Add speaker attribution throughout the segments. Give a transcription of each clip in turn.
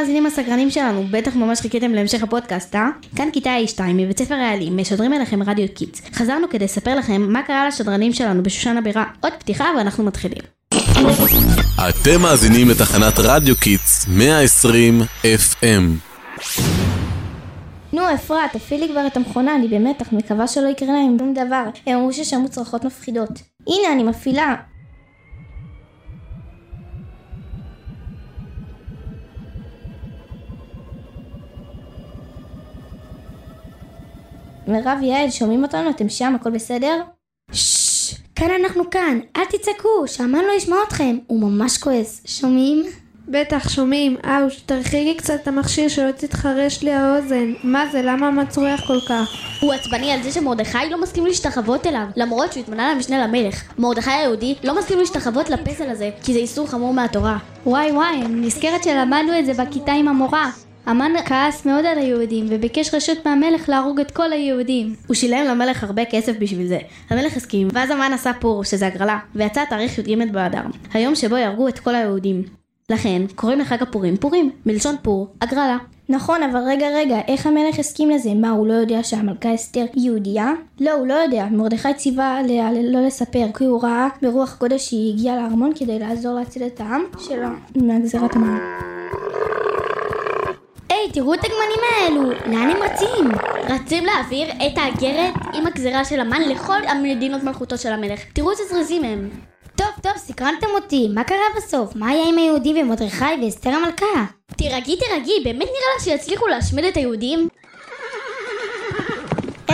Speaker 1: המאזינים הסקרנים שלנו, בטח ממש חיכיתם להמשך הפודקאסט, אה? כאן כיתה א2 מבית ספר העלים, משדרים אליכם רדיו Kids. חזרנו כדי לספר לכם מה קרה לשדרנים שלנו בשושן הבירה. עוד פתיחה ואנחנו מתחילים.
Speaker 2: אתם מאזינים לתחנת רדיו Kids 120 FM.
Speaker 3: נו אפרת, תפעילי כבר את המכונה, אני במתח, מקווה שלא יקרה להם שום דבר. הם אמרו ששמעו צרחות מפחידות. הנה, אני מפעילה. מירב יעל, שומעים אותנו? אתם שם? הכל בסדר? ששש, כאן אנחנו כאן, אל תצעקו, שהמן לא ישמע אתכם, הוא ממש כועס, שומעים?
Speaker 4: בטח, שומעים. אאוש, תרחיגי קצת את המכשיר שלא תתחרש לי האוזן. מה זה, למה המצריח כל כך?
Speaker 5: הוא עצבני על זה שמרדכי לא מסכים להשתחוות אליו, למרות שהוא התמנה למשנה למלך. מרדכי היהודי לא מסכים להשתחוות לפסל הזה, כי זה איסור חמור מהתורה.
Speaker 6: וואי וואי, אני נזכרת שלמדנו את זה בכיתה עם המורה. המן כעס מאוד על היהודים וביקש רשות מהמלך להרוג את כל היהודים.
Speaker 1: הוא שילם למלך הרבה כסף בשביל זה. המלך הסכים, ואז המן עשה פור, שזה הגרלה, ויצא תאריך י"ג באדר, היום שבו יהרגו את כל היהודים. לכן, קוראים לחג הפורים פורים, מלשון פור, הגרלה.
Speaker 3: נכון, אבל רגע רגע, איך המלך הסכים לזה? מה, הוא לא יודע שהמלכה אסתר היא יהודייה? לא, הוא לא יודע. מרדכי ציווה עליה לא לספר, כי הוא ראה ברוח קודש שהיא הגיעה לארמון כדי לעזור להציל את העם שלו מהגזירת המן.
Speaker 5: היי, תראו את הגמנים האלו, לאן הם רצים? רצים להעביר את האגרת עם הגזירה של המן לכל המדינות מלכותו של המלך. תראו איזה זריזים הם.
Speaker 3: טוב, טוב, סקרנתם אותי, מה קרה בסוף? מה היה עם היהודים ומרדכי ואסתר המלכה?
Speaker 5: תירגעי, תירגעי, באמת נראה לה שיצליחו להשמיד את היהודים?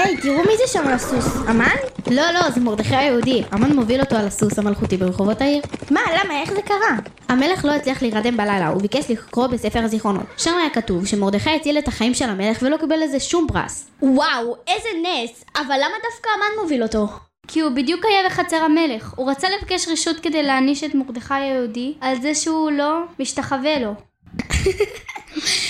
Speaker 3: היי, תראו מי זה שם על הסוס, אמן?
Speaker 1: לא, לא, זה מרדכי היהודי. המן מוביל אותו על הסוס המלכותי ברחובות העיר.
Speaker 3: מה, למה, איך זה קרה?
Speaker 1: המלך לא הצליח להירדם בלילה, הוא ביקש לקרוא בספר הזיכרונות. שם היה כתוב שמרדכי הציל את החיים של המלך ולא קיבל לזה שום פרס.
Speaker 5: וואו, איזה נס! אבל למה דווקא המן מוביל אותו?
Speaker 6: כי הוא בדיוק היה בחצר המלך. הוא רצה לבקש רשות כדי להעניש את מרדכי היהודי על זה שהוא לא משתחווה לו.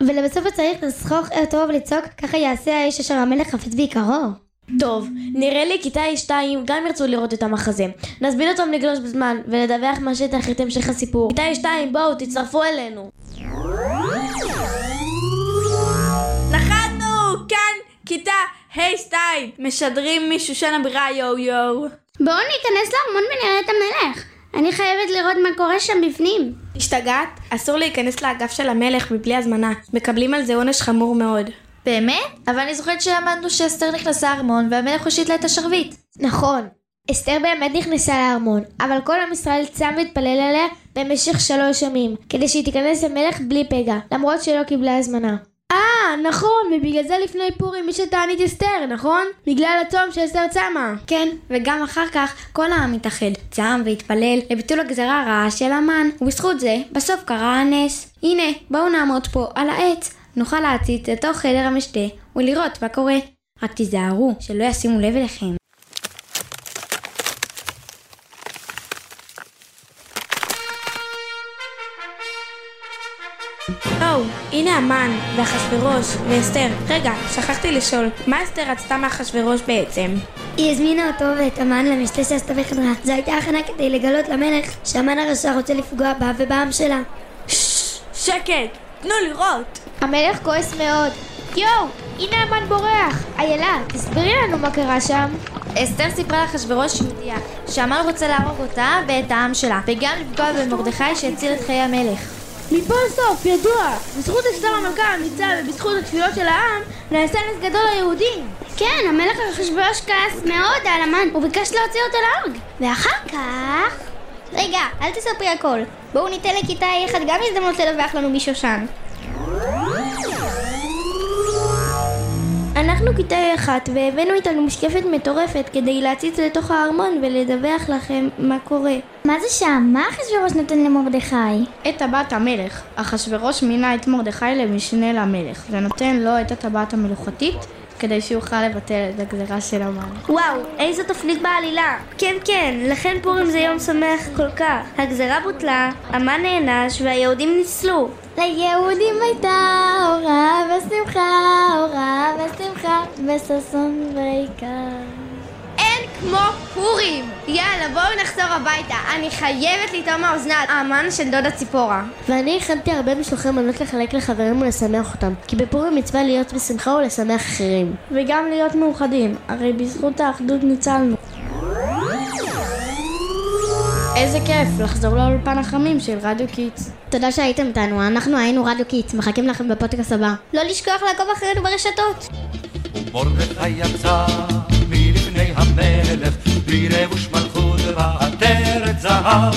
Speaker 3: ולבסוף צריך לסחוך אותו ולצעוק, ככה יעשה האיש אשר המלך חפץ ביקרו.
Speaker 7: טוב, נראה לי כיתה A2 גם ירצו לראות את המחזה. נזמין אותם לגלוש בזמן ולדווח מהשטח את המשך הסיפור. כיתה A2, בואו, תצטרפו אלינו.
Speaker 8: נחתנו! כאן כיתה A2, משדרים משושן הבירה יואו יואו.
Speaker 3: בואו ניכנס לארמון ונראה את המלך. אני חייבת לראות מה קורה שם בפנים.
Speaker 8: השתגעת? אסור להיכנס לאגף של המלך מבלי הזמנה. מקבלים על זה עונש חמור מאוד.
Speaker 7: באמת? אבל אני זוכרת שלמדנו שאסתר נכנסה לארמון והמלך הושיט לה את השרביט.
Speaker 3: נכון, אסתר באמת נכנסה לארמון, אבל כל עם ישראל צם והתפלל עליה במשך שלוש ימים, כדי שהיא תיכנס למלך בלי פגע, למרות שלא קיבלה הזמנה.
Speaker 7: נכון, ובגלל זה לפני פורים מי שתענית אסתר, נכון? בגלל הצום שאסתר צמה.
Speaker 8: כן, וגם אחר כך כל העם התאחד, צם והתפלל לביטול הגזרה הרעה של המן, ובזכות זה, בסוף קרה הנס. הנה, בואו נעמוד פה על העץ, נוכל להציץ לתוך חדר המשתה ולראות מה קורה. רק תיזהרו, שלא ישימו לב אליכם. או, הנה המן, ואחשוורוש, ואסתר. רגע, שכחתי לשאול, מה אסתר רצתה מאחשוורוש בעצם?
Speaker 3: היא הזמינה אותו ואת המן למשתה שעשתה בחדרה. זו הייתה הכנה כדי לגלות למלך שהמן הרשע רוצה לפגוע בה ובעם שלה.
Speaker 8: שקט! תנו לראות!
Speaker 3: המלך כועס מאוד. יואו, הנה המן בורח! איילה, תסבירי לנו מה קרה שם.
Speaker 7: אסתר סיפרה לאחשוורוש יהודיה, שהמן רוצה להרוג אותה ואת העם שלה, וגם לפגוע במרדכי שהציל את חיי המלך.
Speaker 5: מפה סוף, ידוע, בזכות אסתר המלכה האמיצה ובזכות התפילות של העם, נעשה נס גדול ליהודים.
Speaker 3: כן, המלך אחשוורוש כעס מאוד על המן, הוא ביקש להוציא אותו להרוג. ואחר כך... רגע, אל תספרי הכל. בואו ניתן לכיתה A1 גם הזדמנות לדווח לנו משושן. אנחנו כיתה A1 והבאנו איתנו משקפת מטורפת כדי להציץ לתוך הארמון ולדווח לכם מה קורה. מה זה שם? מה אחשוורוש נותן למרדכי?
Speaker 1: את טבעת המלך. אחשוורוש מינה את מרדכי למשנה למלך, ונותן לו את הטבעת המלוכתית כדי שיוכל לבטל את הגזירה של המן.
Speaker 3: וואו, איזו תפנית בעלילה. כן, כן, לכן פורים זה יום שמח כל כך. הגזרה בוטלה, המן נענש והיהודים ניצלו. ליהודים הייתה אורה ושמחה, אורה ושמחה, וששון ויקר.
Speaker 9: כמו פורים! יאללה, בואו נחזור הביתה. אני חייבת לטעום האוזנת, האמן של דודה ציפורה.
Speaker 10: ואני הכנתי הרבה משלוחי מנות לחלק לחברים ולשמח אותם, כי בפורים מצווה להיות בשמחה ולשמח אחרים.
Speaker 11: וגם להיות מאוחדים, הרי בזכות האחדות ניצלנו. איזה כיף לחזור לאולפן החמים של רדיו Kids.
Speaker 1: תודה שהייתם איתנו, אנחנו היינו רדיו Kids, מחכים לכם בפודקאסט הבא.
Speaker 12: לא לשכוח לעקוב אחרינו ברשתות.
Speaker 13: מרדכי יצא המלך, בלבוש מלכות ועטרת זהב.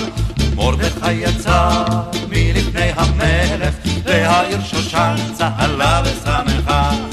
Speaker 13: מרדכי יצא מלפני המלך, והעיר שושן צהלה ושמחה.